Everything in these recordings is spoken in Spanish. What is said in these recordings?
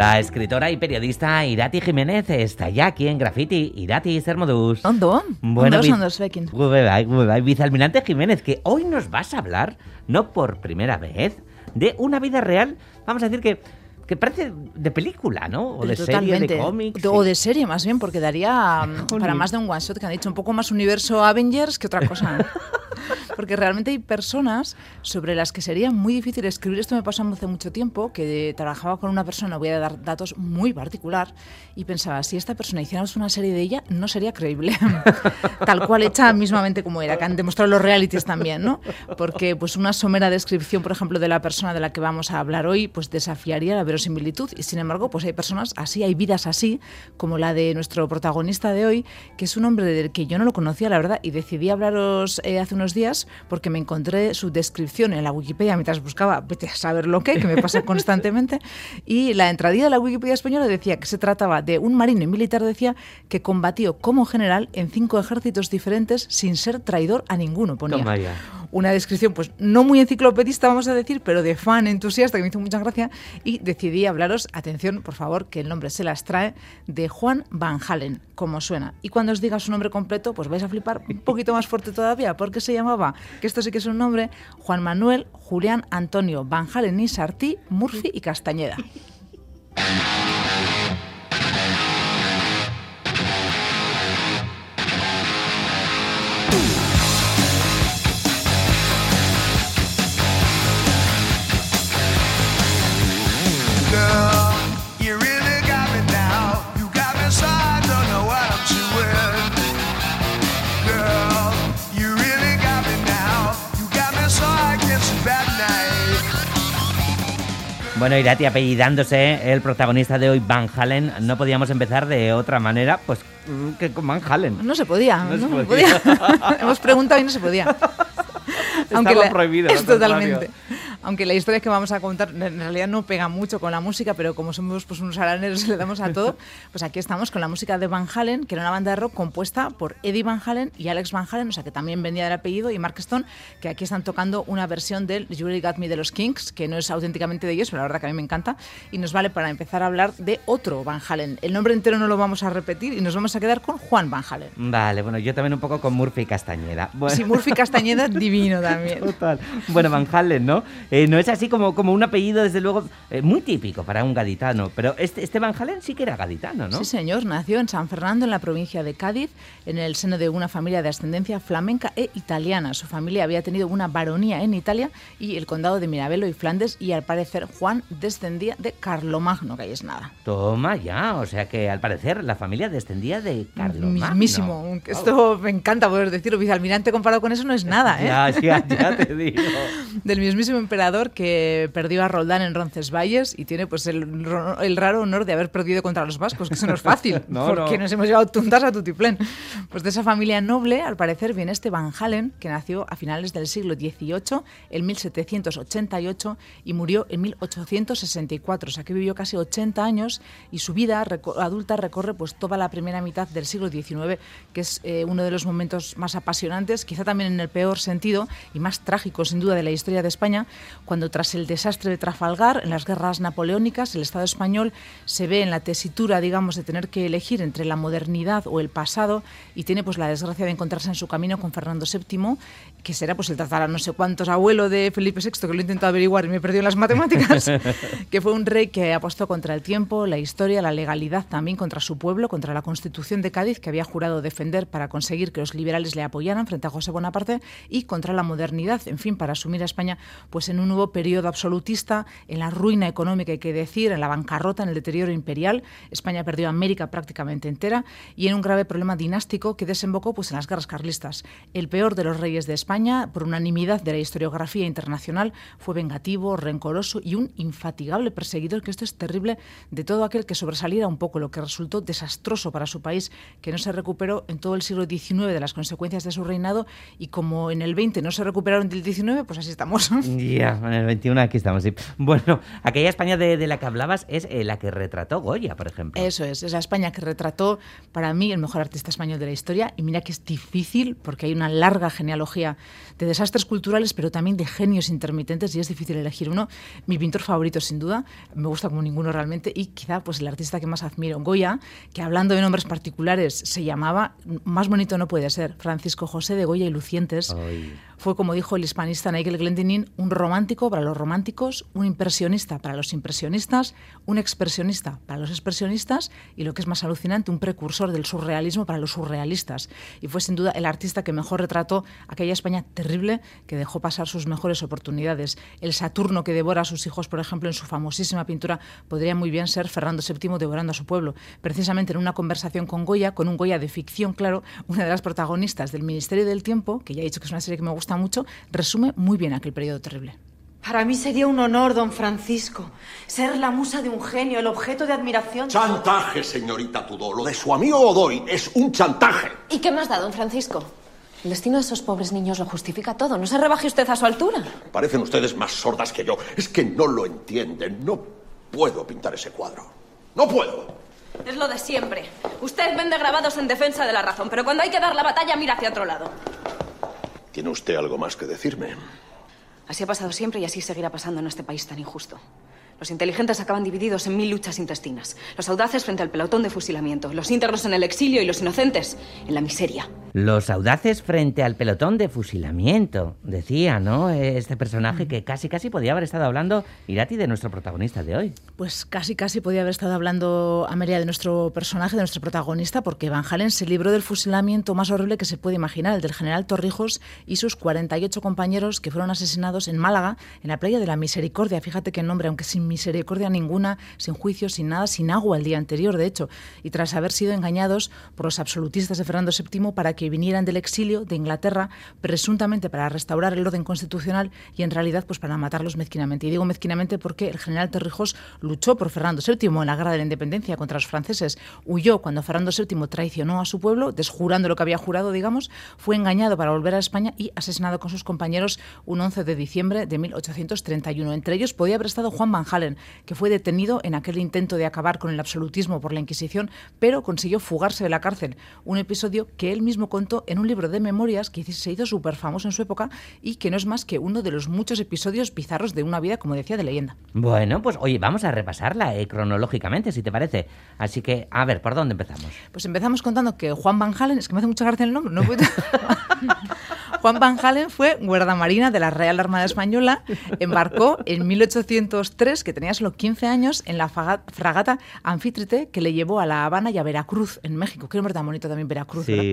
La escritora y periodista Irati Jiménez está ya aquí en Graffiti. Irati, Sermodus. Ondo, Bueno, ondo vi- ondo zuekin. Gube bai, gube bai. Vicealmirante Jiménez, que hoy nos vas a hablar, no por primera vez, de una vida real, vamos a decir que, que parece de película, ¿no? O de serie, de cómics. O sí. de serie, más bien, porque daría mm, para más de un one shot que han dicho un poco más universo Avengers que otra cosa. porque realmente hay personas sobre las que sería muy difícil escribir. Esto me pasó hace mucho tiempo, que trabajaba con una persona, voy a dar datos muy particular, y pensaba, si esta persona hiciéramos una serie de ella, no sería creíble. Tal cual hecha mismamente como era, que han demostrado los realities también, ¿no? Porque pues una somera descripción, por ejemplo, de la persona de la que vamos a hablar hoy, pues desafiaría la verosimilitud. Y sin embargo, pues hay personas así, hay vidas así, como la de nuestro protagonista de hoy, que es un hombre del que yo no lo conocía, la verdad, y decidí hablaros eh, hace unos días porque me encontré su descripción en la Wikipedia mientras buscaba, saber lo que, que me pasa constantemente, y la entradilla de la Wikipedia española decía que se trataba de un marino y militar, decía, que combatió como general en cinco ejércitos diferentes sin ser traidor a ninguno, ponía. Una descripción, pues no muy enciclopedista, vamos a decir, pero de fan entusiasta que me hizo mucha gracia. Y decidí hablaros, atención, por favor, que el nombre se las trae, de Juan Van Halen, como suena. Y cuando os diga su nombre completo, pues vais a flipar un poquito más fuerte todavía, porque se llamaba, que esto sí que es un nombre, Juan Manuel Julián Antonio Van Halen y Sartí, Murphy y Castañeda. Bueno, Irati apellidándose el protagonista de hoy, Van Halen, no podíamos empezar de otra manera, pues mm, que con Van Halen. No se podía, No no, se podía. podía. Hemos preguntado y no se podía. Estaba prohibido, Es al contrario. Aunque la historia que vamos a contar en realidad no pega mucho con la música, pero como somos pues, unos araneros y le damos a todo, pues aquí estamos con la música de Van Halen, que era una banda de rock compuesta por Eddie Van Halen y Alex Van Halen, o sea que también vendía del apellido, y Mark Stone, que aquí están tocando una versión del You Really Got Me de los Kings, que no es auténticamente de ellos, pero la verdad que a mí me encanta, y nos vale para empezar a hablar de otro Van Halen. El nombre entero no lo vamos a repetir y nos vamos a quedar con Juan Van Halen. Vale, bueno, yo también un poco con Murphy Castañeda. Bueno. Sí, Murphy Castañeda, divino también. Total. Bueno, Van Halen, ¿no? Eh, no es así como, como un apellido, desde luego, eh, muy típico para un gaditano. Pero este, este Van Halen sí que era gaditano, ¿no? Sí, señor. Nació en San Fernando, en la provincia de Cádiz, en el seno de una familia de ascendencia flamenca e italiana. Su familia había tenido una baronía en Italia y el condado de Mirabello y Flandes, y al parecer Juan descendía de Carlomagno, que ahí es nada. Toma ya, o sea que al parecer la familia descendía de Carlomagno. Mismísimo. Esto me encanta poder decirlo. Vicealmirante comparado con eso no es nada, ¿eh? Ya, ya, ya te digo. del mismísimo emperador que perdió a Roldán en Roncesvalles y tiene pues el, el raro honor de haber perdido contra los vascos, que eso no es fácil, No, porque no. nos hemos llevado tuntas a tutiplén. Pues de esa familia noble, al parecer, viene este Van Halen, que nació a finales del siglo XVIII, en 1788, y murió en 1864, o sea que vivió casi 80 años y su vida reco- adulta recorre pues toda la primera mitad del siglo XIX, que es eh, uno de los momentos más apasionantes, quizá también en el peor sentido y más trágico sin duda de la historia de España, cuando tras el desastre de Trafalgar, en las guerras napoleónicas, el Estado español se ve en la tesitura, digamos, de tener que elegir entre la modernidad o el pasado y tiene pues la desgracia de encontrarse en su camino con Fernando VII, que será pues el tatara no sé cuántos abuelo de Felipe VI, que lo he intentado averiguar y me he perdido en las matemáticas, que fue un rey que apostó contra el tiempo, la historia, la legalidad, también contra su pueblo, contra la Constitución de Cádiz, que había jurado defender para conseguir que los liberales le apoyaran frente a José Bonaparte, y contra la modernidad, en fin, para asumir a España pues en un nuevo periodo absolutista, en la ruina económica, hay que decir, en la bancarrota, en el deterioro imperial. España perdió América prácticamente entera y en un grave problema dinástico que desembocó pues, en las guerras carlistas. El peor de los reyes de España, por unanimidad de la historiografía internacional, fue vengativo, rencoroso y un infatigable perseguidor, que esto es terrible, de todo aquel que sobresaliera un poco, lo que resultó desastroso para su país, que no se recuperó en todo el siglo XIX de las consecuencias de su reinado y como en el XX no se recuperaron del XIX, pues así estamos. Ya, en el 21 aquí estamos, sí. Bueno, aquella España de, de la que hablabas es eh, la que retrató Goya, por ejemplo. Eso es, es la España que retrató para mí el mejor artista español de la historia. Y mira que es difícil porque hay una larga genealogía de desastres culturales, pero también de genios intermitentes y es difícil elegir uno. Mi pintor favorito, sin duda, me gusta como ninguno realmente, y quizá pues el artista que más admiro, Goya, que hablando de nombres particulares se llamaba, más bonito no puede ser, Francisco José de Goya y Lucientes. Ay. Fue, como dijo el hispanista Nigel Glendinning, un romántico para los románticos, un impresionista para los impresionistas, un expresionista para los expresionistas y, lo que es más alucinante, un precursor del surrealismo para los surrealistas. Y fue sin duda el artista que mejor retrató aquella España terrible que dejó pasar sus mejores oportunidades. El Saturno que devora a sus hijos, por ejemplo, en su famosísima pintura, podría muy bien ser Fernando VII devorando a su pueblo. Precisamente en una conversación con Goya, con un Goya de ficción, claro, una de las protagonistas del Ministerio del Tiempo, que ya he dicho que es una serie que me gusta mucho, resume muy bien aquel periodo terrible. Para mí sería un honor, don Francisco, ser la musa de un genio, el objeto de admiración. Chantaje, señorita Tudor. Lo de su amigo Godoy es un chantaje. ¿Y qué más da, don Francisco? El destino de esos pobres niños lo justifica todo. No se rebaje usted a su altura. Parecen ustedes más sordas que yo. Es que no lo entienden. No puedo pintar ese cuadro. No puedo. Es lo de siempre. Usted vende grabados en defensa de la razón, pero cuando hay que dar la batalla mira hacia otro lado. ¿Tiene usted algo más que decirme? Así ha pasado siempre y así seguirá pasando en este país tan injusto. Los inteligentes acaban divididos en mil luchas intestinas. Los audaces frente al pelotón de fusilamiento. Los íntegros en el exilio y los inocentes en la miseria. Los audaces frente al pelotón de fusilamiento, decía, ¿no? Este personaje que casi casi podía haber estado hablando Irati de nuestro protagonista de hoy. Pues casi casi podía haber estado hablando Amelia de nuestro personaje, de nuestro protagonista, porque Van Halen se libró del fusilamiento más horrible que se puede imaginar, el del general Torrijos y sus 48 compañeros que fueron asesinados en Málaga, en la playa de la Misericordia. Fíjate qué nombre, aunque sin misericordia ninguna, sin juicio, sin nada, sin agua el día anterior, de hecho, y tras haber sido engañados por los absolutistas de Fernando VII para que vinieran del exilio de Inglaterra, presuntamente para restaurar el orden constitucional y en realidad pues para matarlos mezquinamente. Y digo mezquinamente porque el general Torrijos luchó por Fernando VII en la guerra de la independencia contra los franceses, huyó cuando Fernando VII traicionó a su pueblo, desjurando lo que había jurado, digamos, fue engañado para volver a España y asesinado con sus compañeros un 11 de diciembre de 1831. Entre ellos podía haber estado Juan Van Que fue detenido en aquel intento de acabar con el absolutismo por la Inquisición, pero consiguió fugarse de la cárcel. Un episodio que él mismo contó en un libro de memorias que se hizo súper famoso en su época y que no es más que uno de los muchos episodios bizarros de una vida, como decía, de leyenda. Bueno, pues oye, vamos a repasarla eh, cronológicamente, si te parece. Así que, a ver, ¿por dónde empezamos? Pues empezamos contando que Juan Van Halen, es que me hace mucha gracia el nombre, no puedo... Juan Van Halen fue guardamarina de la Real Armada Española, embarcó en 1803, que tenía solo 15 años, en la fragata Anfítrite, que le llevó a La Habana y a Veracruz, en México. Qué nombre tan bonito también Veracruz, ¿verdad?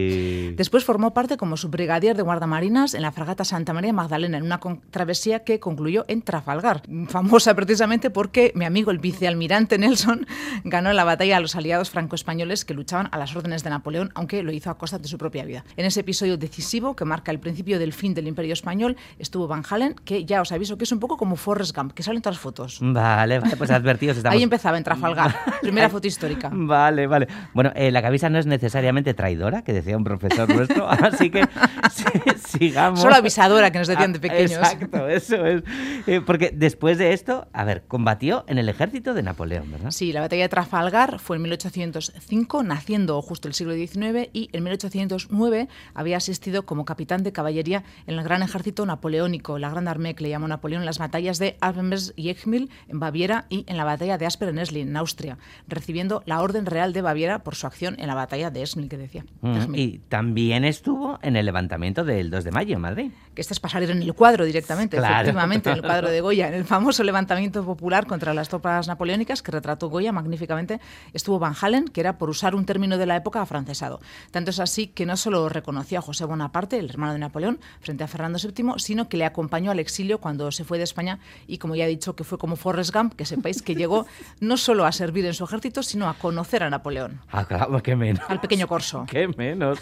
Después formó parte como subbrigadier de guardamarinas en la fragata Santa María Magdalena, en una travesía que concluyó en Trafalgar, famosa precisamente porque mi amigo el vicealmirante Nelson ganó la batalla a los aliados franco-españoles que luchaban a las órdenes de Napoleón, aunque lo hizo a costa de su propia vida. En ese episodio decisivo que marca el principio del fin del Imperio Español estuvo Van Halen, que ya os aviso que es un poco como Forrest Gump, que salen todas las fotos. Vale, vale, pues advertidos estamos. Ahí empezaba en Trafalgar, primera foto histórica. Vale, vale. Bueno, eh, la camisa no es necesariamente traidora, que decía un profesor nuestro, así que sigamos. Solo avisadora, que nos decían de Ah, pequeños. Exacto, eso es. Eh, porque después de esto, a ver, combatió en el ejército de Napoleón, ¿verdad? Sí, la batalla de Trafalgar fue en 1805, naciendo justo el siglo XIX, y en 1809 había asistido como capitán de caballería en el gran ejército napoleónico, la Grande Armée que le llamó Napoleón, en las batallas de Albenberg y Egmil en Baviera y en la batalla de Asper en Esslin, en Austria, recibiendo la Orden Real de Baviera por su acción en la batalla de Esmil, que decía. Mm. Y también estuvo en el levantamiento del 2 de mayo en Madrid. que este es para salir en el cuadro directamente, Claro. efectivamente, en el cuadro de Goya, en el famoso levantamiento popular contra las tropas napoleónicas que retrató Goya magníficamente, estuvo Van Halen, que era, por usar un término de la época, afrancesado. Tanto es así que no solo reconoció a José Bonaparte, el hermano de Napoleón, frente a Fernando VII, sino que le acompañó al exilio cuando se fue de España y, como ya he dicho, que fue como Forrest Gump, que sepáis que llegó no solo a servir en su ejército, sino a conocer a Napoleón, Ah, claro, qué menos. al pequeño corso. Qué menos.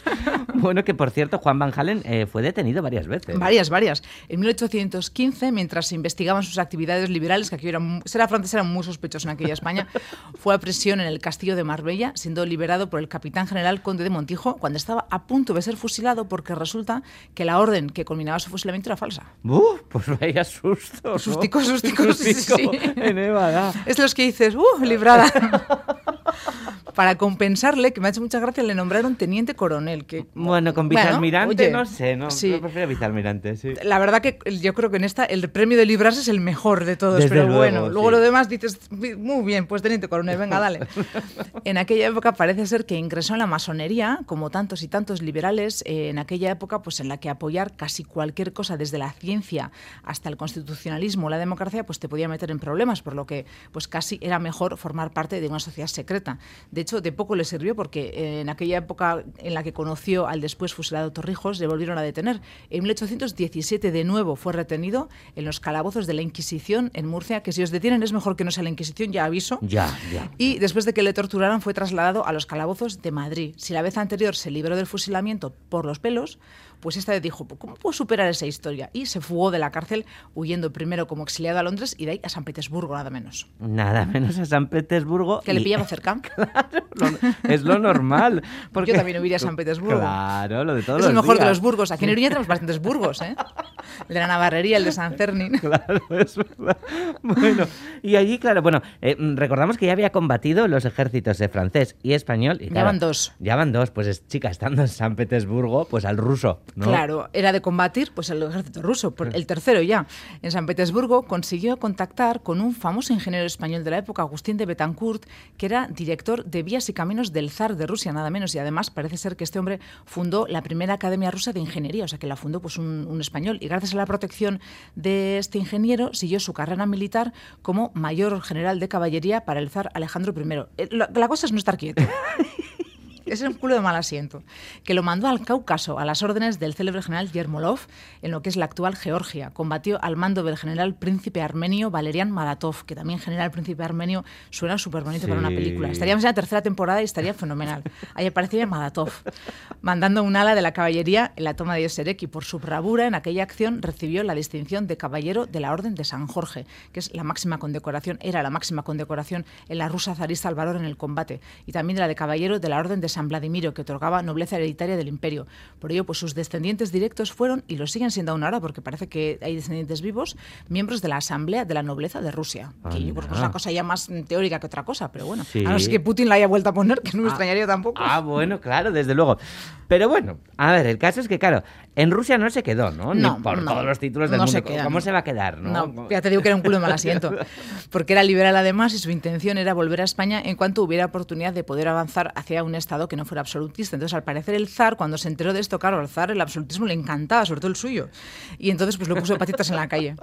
Bueno, que por cierto, Juan Van Halen Halen eh, fue detenido varias veces. Varias, varias. En 1815, mientras se investigaban sus actividades liberales, que aquí era, ser francés era muy sospechoso en aquella España, fue a prisión en el castillo de Marbella, siendo liberado por el capitán general Conde de Montijo cuando estaba a punto de ser fusilado porque resulta que la orden que culminaba su fusilamiento era falsa. ¡Uf! pues vaya susto. ¿no? Sustico, sustico, sí, sí, Sustico sí. En Évora. Es los que dices, ¡uh! Librada. Para compensarle, que me ha hecho mucha gracia, le nombraron teniente coronel. Que, Bueno, con vicealmirante no sé, no, sí. yo prefiero vicealmirante, sí. La verdad que yo creo que en esta el premio de librarse es el mejor de todos, Desde pero luego, bueno, luego lo demás dices, muy bien, pues teniente coronel, venga, dale. en aquella época parece ser que ingresó en la masonería, como tantos y tantos liberales, eh, en aquella época pues en la que apoyar casi cualquier cosa, desde la ciencia hasta el constitucionalismo o la democracia, pues te podía meter en problemas, por lo que pues casi era mejor formar parte de una sociedad secreta. De hecho, de poco le sirvió porque eh, en aquella época en la que conoció al después fusilado Torrijos, le volvieron a detener. En 1817 de nuevo fue retenido en los calabozos de la Inquisición en Murcia, que si os detienen es mejor que no sea la Inquisición, ya aviso. Ya, ya. Y después de que le torturaran fue trasladado a los calabozos de Madrid. Si la vez anterior se libró del fusilamiento por los pelos, pues esta vez dijo, ¿cómo puedo superar esa historia? Y se fugó de la cárcel huyendo primero como exiliado a Londres y de ahí a San Petersburgo, nada menos. Nada menos a San Petersburgo. Que le y- pillaba cerca. Lo- es lo normal. Porque... Yo también huiría a San Petersburgo. Claro, lo de todos es el los mejor de días. los burgos. Aquí en Iruña tenemos bastantes burgos, ¿eh? El de la Navarrería, el de San Cernin. Claro, es verdad. Bueno, y allí, claro, bueno, eh, mm, recordamos que ya había combatido los ejércitos de francés y español. Y Ya claro, van dos. Ya van dos, pues es, chica, estando en San Petersburgo, pues al ruso, ¿no? Claro, era de combatir pues el ejército ruso, por- el tercero ya. En San Petersburgo consiguió contactar con un famoso ingeniero español de la época, Agustín de Betancourt, que era director de vías y caminos del zar de Rusia, nada menos. Y además parece ser que este hombre fundó la primera academia rusa de ingeniería, o sea que la fundó pues un, español. Y gracias a la protección de este ingeniero siguió su carrera militar como mayor general de caballería para el zar Alejandro I. Eh, la cosa es no estar quieto. Es un culo de mal asiento, que lo mandó al Cáucaso a las órdenes del célebre general Yermolov en lo que es la actual Georgia. Combatió al mando del general príncipe armenio Valerian Malatov, que también general príncipe armenio suena súper bonito para una película. Estaríamos en la tercera temporada y estaría fenomenal. Ahí aparecía Malatov, mandando un ala de la caballería en la toma de Yoserek y por su bravura en aquella acción recibió la distinción de caballero de la Orden de San Jorge, que es la máxima condecoración, era la máxima condecoración en la rusa zarista al valor en el combate, y también de la de caballero de la Orden de San Vladimiro, que otorgaba nobleza hereditaria del imperio. Por ello, pues sus descendientes directos fueron, y lo siguen siendo aún ahora, porque parece que hay descendientes vivos, miembros de la Asamblea de la Nobleza de Rusia. Que yo creo que es Anda. una cosa ya más teórica que otra cosa, pero bueno. Sí. A no ser que Putin la haya vuelto a poner, que no me Ah, extrañaría tampoco. Ah, bueno, claro, desde luego. Pero bueno, a ver, el caso es que, claro, en Rusia no se quedó, ¿no? No, Ni por no. todos los títulos del No mundo. se queda, ¿Cómo se va a quedar? No, ya te digo que era un culo de mal asiento. Porque era liberal además y su intención era volver a España en cuanto hubiera oportunidad de poder avanzar hacia un Estado que no fuera absolutista. Entonces, al parecer, el zar, cuando se enteró de esto, claro, al zar el absolutismo le encantaba, sobre todo el suyo. Y entonces, pues lo puso de patitas en la calle.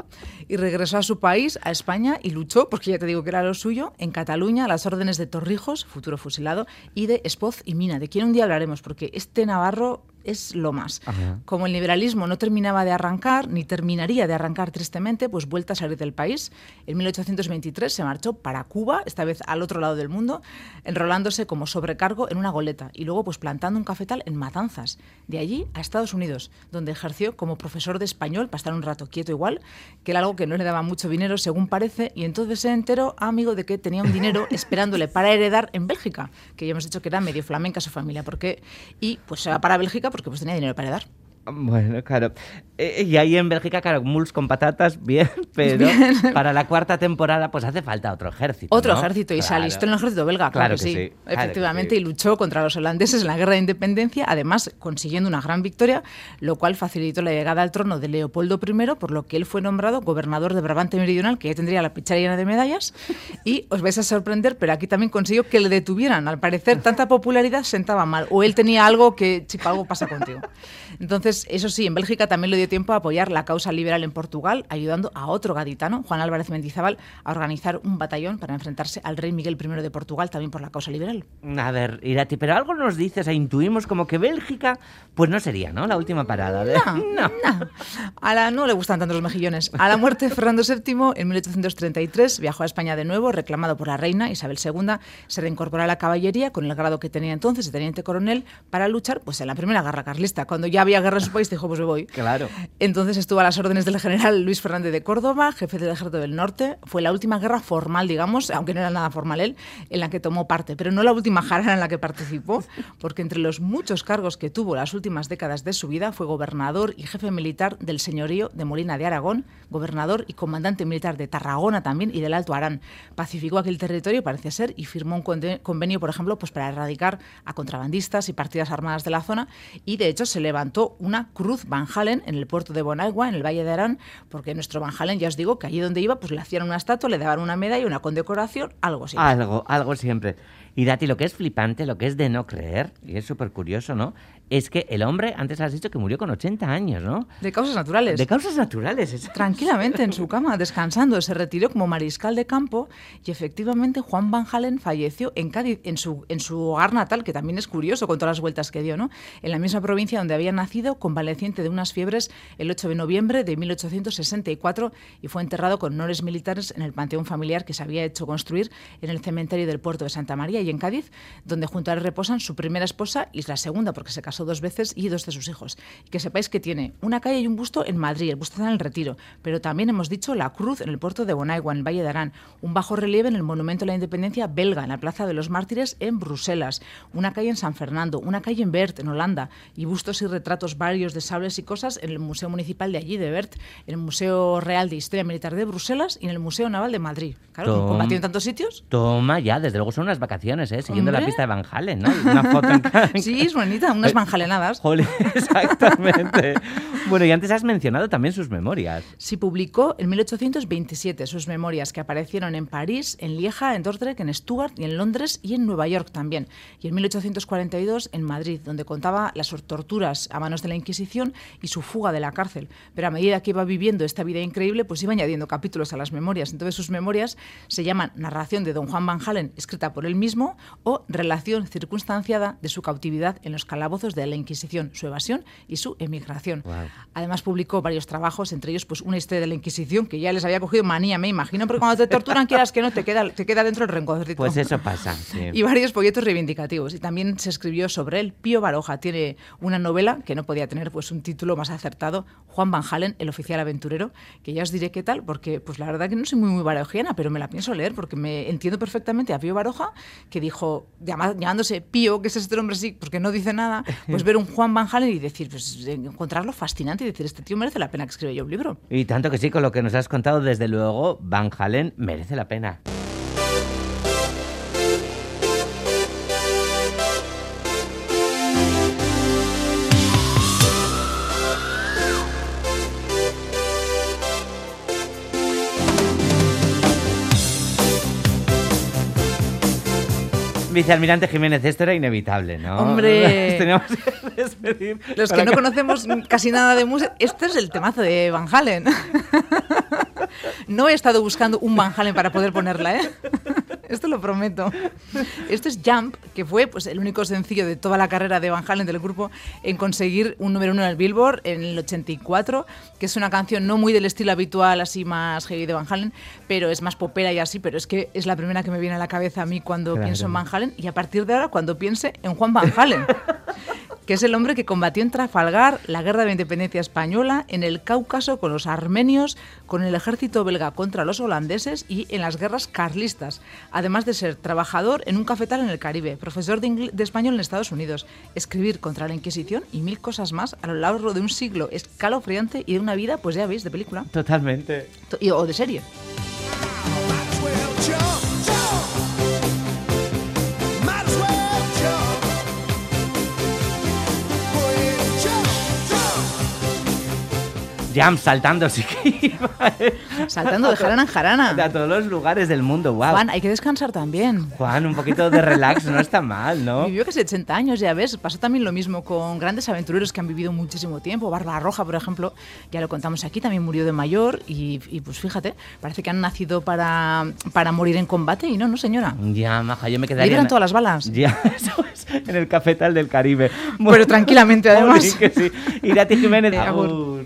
Y regresó a su país, a España, y luchó, porque ya te digo que era lo suyo, en Cataluña, a las órdenes de Torrijos, futuro fusilado, y de Espoz y Mina, de quien un día hablaremos, porque este Navarro es lo más. Ajá. Como el liberalismo no terminaba de arrancar, ni terminaría de arrancar tristemente, pues vuelta a salir del país. En 1823 se marchó para Cuba, esta vez al otro lado del mundo, enrolándose como sobrecargo en una goleta y luego pues plantando un cafetal en Matanzas. De allí a Estados Unidos, donde ejerció como profesor de español para estar un rato quieto igual, que era algo que no le daba mucho dinero según parece, y entonces se enteró, amigo, de que tenía un dinero esperándole para heredar en Bélgica, que ya hemos dicho que era medio flamenca su familia, porque y pues se va para Bélgica porque pues tenía dinero para heredar. Bueno, claro. Eh, y ahí en Bélgica, claro, muls con patatas, bien, pero para la cuarta temporada, pues hace falta otro ejército. Otro ¿no? ejército, y se Claro. alistó en el ejército belga, claro, Claro que, que sí. sí, claro que Efectivamente, sí. y luchó contra los holandeses en la guerra de independencia, además consiguiendo una gran victoria, lo cual facilitó la llegada al trono de Leopoldo I, por lo que él fue nombrado gobernador de Brabante Meridional, que ya tendría la pichara llena de medallas. Y os vais a sorprender, pero aquí también consiguió que le detuvieran. Al parecer, tanta popularidad sentaba mal, o él tenía algo que, chico, algo pasa contigo. Entonces, eso sí, en Bélgica también le dio tiempo a apoyar la causa liberal en Portugal, ayudando a otro gaditano, Juan Álvarez Mendizábal, a organizar un batallón para enfrentarse al rey Miguel I de Portugal, también por la causa liberal. A ver, Irati, pero algo nos dices, e intuimos como que Bélgica, pues no sería, ¿no? La última parada. de- No, no. A la no le gustan tanto los mejillones. A la muerte de Fernando VII, en 1833, viajó a España de nuevo, reclamado por la reina Isabel II, se reincorporó a la caballería con el grado que tenía entonces de teniente coronel para luchar pues, en la primera guerra carlista, cuando ya había guerra su país, dijo, pues me voy. Claro. Entonces estuvo a las órdenes del general Luis Fernández de Córdoba, jefe del ejército del norte. Fue la última guerra formal, digamos, aunque no era nada formal él, en la que tomó parte, pero no la última jarana en la que participó, porque entre los muchos cargos que tuvo las últimas décadas de su vida fue gobernador y jefe militar del señorío de Molina de Aragón, gobernador y comandante militar de Tarragona también y del Alto Arán. Pacificó aquel territorio, parece ser, y firmó un convenio, por ejemplo, pues para erradicar a contrabandistas y partidas armadas de la zona. Y de hecho se levantó una cruz Van Halen en el puerto de Bonagua, en el Valle de Arán, porque nuestro Van Halen, ya os digo, que allí donde iba, pues le hacían una estatua, le daban una medalla, una condecoración, algo así. Algo, algo siempre. Y Dati, lo que es flipante, lo que es de no creer, y es súper curioso, ¿no? Es que el hombre, antes has dicho que murió con 80 años, ¿no? De causas naturales. De causas naturales. es- tranquilamente en su cama, descansando. Se retiró como mariscal de campo y efectivamente Juan Van Halen falleció en Cádiz, en su, en su hogar natal, que también es curioso con todas las vueltas que dio, ¿no? En la misma provincia donde había nacido, convaleciente de unas fiebres el 8 de noviembre de 1864 y fue enterrado con honores militares en el panteón familiar que se había hecho construir en el cementerio del puerto de Santa María y en Cádiz, donde junto a él reposan su primera esposa y la segunda, porque se casó dos veces, y dos de sus hijos. Y que sepáis que tiene una calle y un busto en Madrid, el busto está en el Retiro, pero también hemos dicho la cruz en el puerto de Bonaigua, en el Valle de Arán, un bajo relieve en el Monumento a la Independencia belga, en la Plaza de los Mártires, en Bruselas, una calle en San Fernando, una calle en Bert, en Holanda, y bustos y retratos varios de sables y cosas en el Museo Municipal de allí, de Bert, en el Museo Real de Historia Militar de Bruselas y en el Museo Naval de Madrid. Claro, Tom- combatió en tantos sitios. Toma ya, desde luego son unas vacaciones, ¿eh? Siguiendo la Hombre. pista de Van Halen, ¿no? Una foto en Sí, es bonita, unas Eh, manjalenadas. Jole, exactamente. bueno, y antes has mencionado también sus memorias. Sí publicó en 1827 sus memorias que aparecieron en París, en Lieja, en Dordrecht, en Stuttgart y en Londres y en Nueva York también. Y en 1842 en Madrid, donde contaba las torturas a manos de la Inquisición y su fuga de la cárcel. Pero a medida que iba viviendo esta vida increíble, pues iba añadiendo capítulos a las memorias. Entonces sus memorias se llaman Narración de Don Juan Van Halen, escrita por él mismo, o Relación circunstanciada de su cautividad en los calabozos de la Inquisición, su evasión y su emigración. Además publicó varios trabajos, entre ellos pues una historia de la Inquisición que ya les había cogido manía, me imagino, porque cuando te torturan quieras que no te queda te queda dentro el rencorcito. Pues eso pasa. sí. Y varios folletos reivindicativos. Y también se escribió sobre él. Pío Baroja tiene una novela que no podía tener pues un título más acertado, Juan Van Halen, el oficial aventurero, que ya os diré qué tal, porque pues la verdad que no soy muy muy barojiana, pero me la pienso leer porque me entiendo perfectamente a Pío Baroja, que dijo, llama- llamándose Pío, que es este hombre así, porque no dice nada, pues ver un Juan Van Halen y decir, pues encontrarlo fascinante y decir, este tío merece la pena que escriba yo un libro. Y tanto que sí, con lo que nos has contado, desde luego, Van Halen merece la pena. Vicealmirante Jiménez, esto era inevitable, ¿no? Hombre. Nos Teníamos que despedir. Los que para no conocemos casi nada de música, este es el temazo de Van Halen. No he estado buscando un Van Halen para poder ponerla, ¿eh? Esto lo prometo. Esto es Jump, que fue pues, el único sencillo de toda la carrera de Van Halen del grupo en conseguir un número uno en el Billboard en el 84, que es una canción no muy del estilo habitual, así más heavy de Van Halen, pero es más popera y así, pero es que es la primera que me viene a la cabeza a mí cuando pienso en Van Halen y a partir de ahora cuando piense en Juan Van Halen que es el hombre que combatió en Trafalgar la guerra de la independencia española, en el Cáucaso con los armenios, con el ejército belga contra los holandeses y en las guerras carlistas, además de ser trabajador en un cafetal en el Caribe, profesor de, español en Estados Unidos, escribir contra la Inquisición y mil cosas más a lo largo de un siglo escalofriante y de una vida, pues ya veis, de película Totalmente. o de serie. Jam saltando, sí que iba. Saltando de jarana en jarana. A todos los lugares del mundo, wow. Juan, hay que descansar también. Juan, un poquito de relax no está mal, ¿no? Vivió casi 80 años, ya ves. Pasó también lo mismo con grandes aventureros que han vivido muchísimo tiempo. Barba Roja, por ejemplo, ya lo contamos aquí, también murió de mayor. Y, y, pues fíjate, parece que han nacido para, para morir en combate y no, no señora. Ya, maja, yo me quedaría... en- todas las balas. Ya, eso es, en el cafetal del Caribe. Pero tranquilamente, además. Jolín, que sí. Irati Jiménez, Eh, agur.